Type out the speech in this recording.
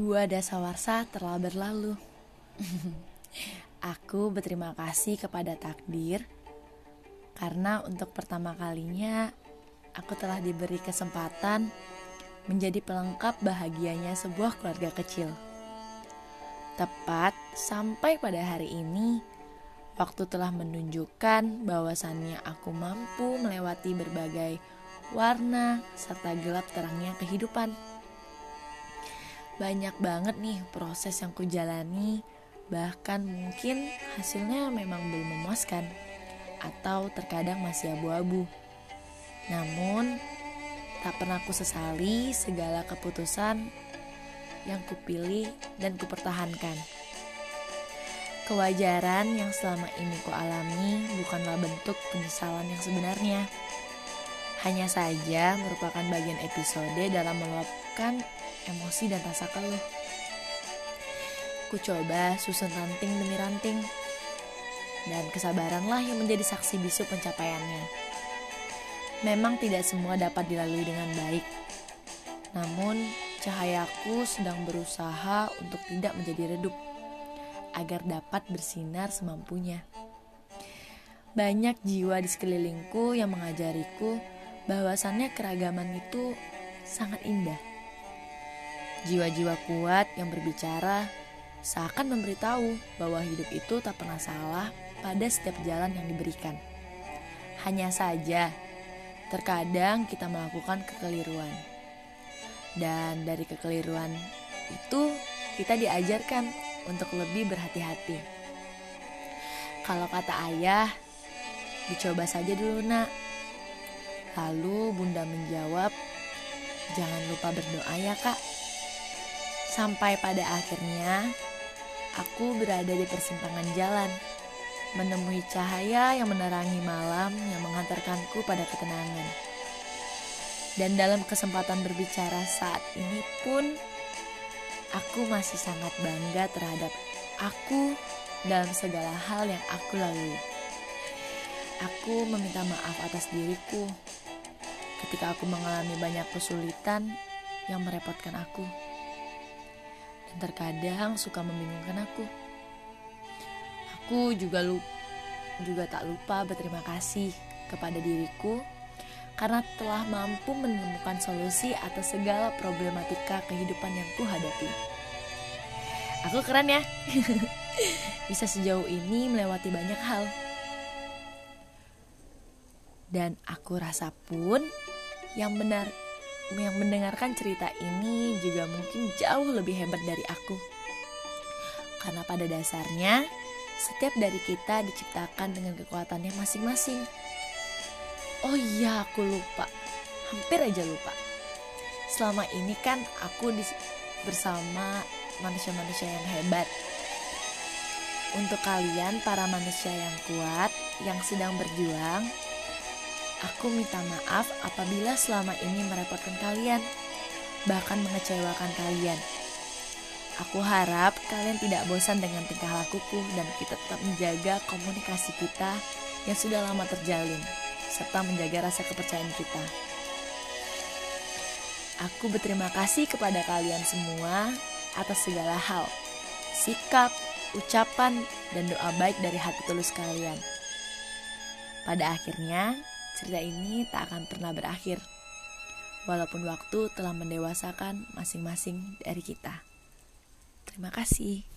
Dua dasawarsa telah berlalu. Aku berterima kasih kepada takdir karena untuk pertama kalinya aku telah diberi kesempatan menjadi pelengkap bahagianya sebuah keluarga kecil. Tepat sampai pada hari ini, waktu telah menunjukkan bahwasannya aku mampu melewati berbagai warna serta gelap terangnya kehidupan. Banyak banget nih proses yang kujalani, bahkan mungkin hasilnya memang belum memuaskan atau terkadang masih abu-abu. Namun, tak pernah ku sesali segala keputusan yang kupilih dan kupertahankan. Kewajaran yang selama ini ku alami bukanlah bentuk penyesalan yang sebenarnya. Hanya saja merupakan bagian episode dalam meluapkan emosi dan rasa keluh. Ku coba susun ranting demi ranting, dan kesabaranlah yang menjadi saksi bisu pencapaiannya. Memang tidak semua dapat dilalui dengan baik, namun cahayaku sedang berusaha untuk tidak menjadi redup, agar dapat bersinar semampunya. Banyak jiwa di sekelilingku yang mengajariku bahwasannya keragaman itu sangat indah. Jiwa-jiwa kuat yang berbicara seakan memberitahu bahwa hidup itu tak pernah salah pada setiap jalan yang diberikan. Hanya saja, terkadang kita melakukan kekeliruan. Dan dari kekeliruan itu kita diajarkan untuk lebih berhati-hati. Kalau kata ayah, dicoba saja dulu nak. Lalu bunda menjawab, jangan lupa berdoa ya kak. Sampai pada akhirnya, aku berada di persimpangan jalan menemui cahaya yang menerangi malam yang menghantarkanku pada ketenangan. Dan dalam kesempatan berbicara saat ini pun, aku masih sangat bangga terhadap aku dalam segala hal yang aku lalui. Aku meminta maaf atas diriku ketika aku mengalami banyak kesulitan yang merepotkan aku. Dan terkadang suka membingungkan aku. Aku juga lupa, juga tak lupa berterima kasih kepada diriku karena telah mampu menemukan solusi atas segala problematika kehidupan yang kuhadapi. Aku keren ya. Bisa sejauh ini melewati banyak hal. Dan aku rasa pun yang benar yang mendengarkan cerita ini juga mungkin jauh lebih hebat dari aku. Karena pada dasarnya setiap dari kita diciptakan dengan kekuatannya masing-masing. Oh iya, aku lupa. Hampir aja lupa. Selama ini kan aku bersama manusia-manusia yang hebat. Untuk kalian para manusia yang kuat yang sedang berjuang, aku minta maaf apabila selama ini merepotkan kalian, bahkan mengecewakan kalian. Aku harap kalian tidak bosan dengan tingkah lakuku dan kita tetap menjaga komunikasi kita yang sudah lama terjalin, serta menjaga rasa kepercayaan kita. Aku berterima kasih kepada kalian semua atas segala hal, sikap, ucapan, dan doa baik dari hati tulus kalian. Pada akhirnya, cerita ini tak akan pernah berakhir, walaupun waktu telah mendewasakan masing-masing dari kita. Terima kasih.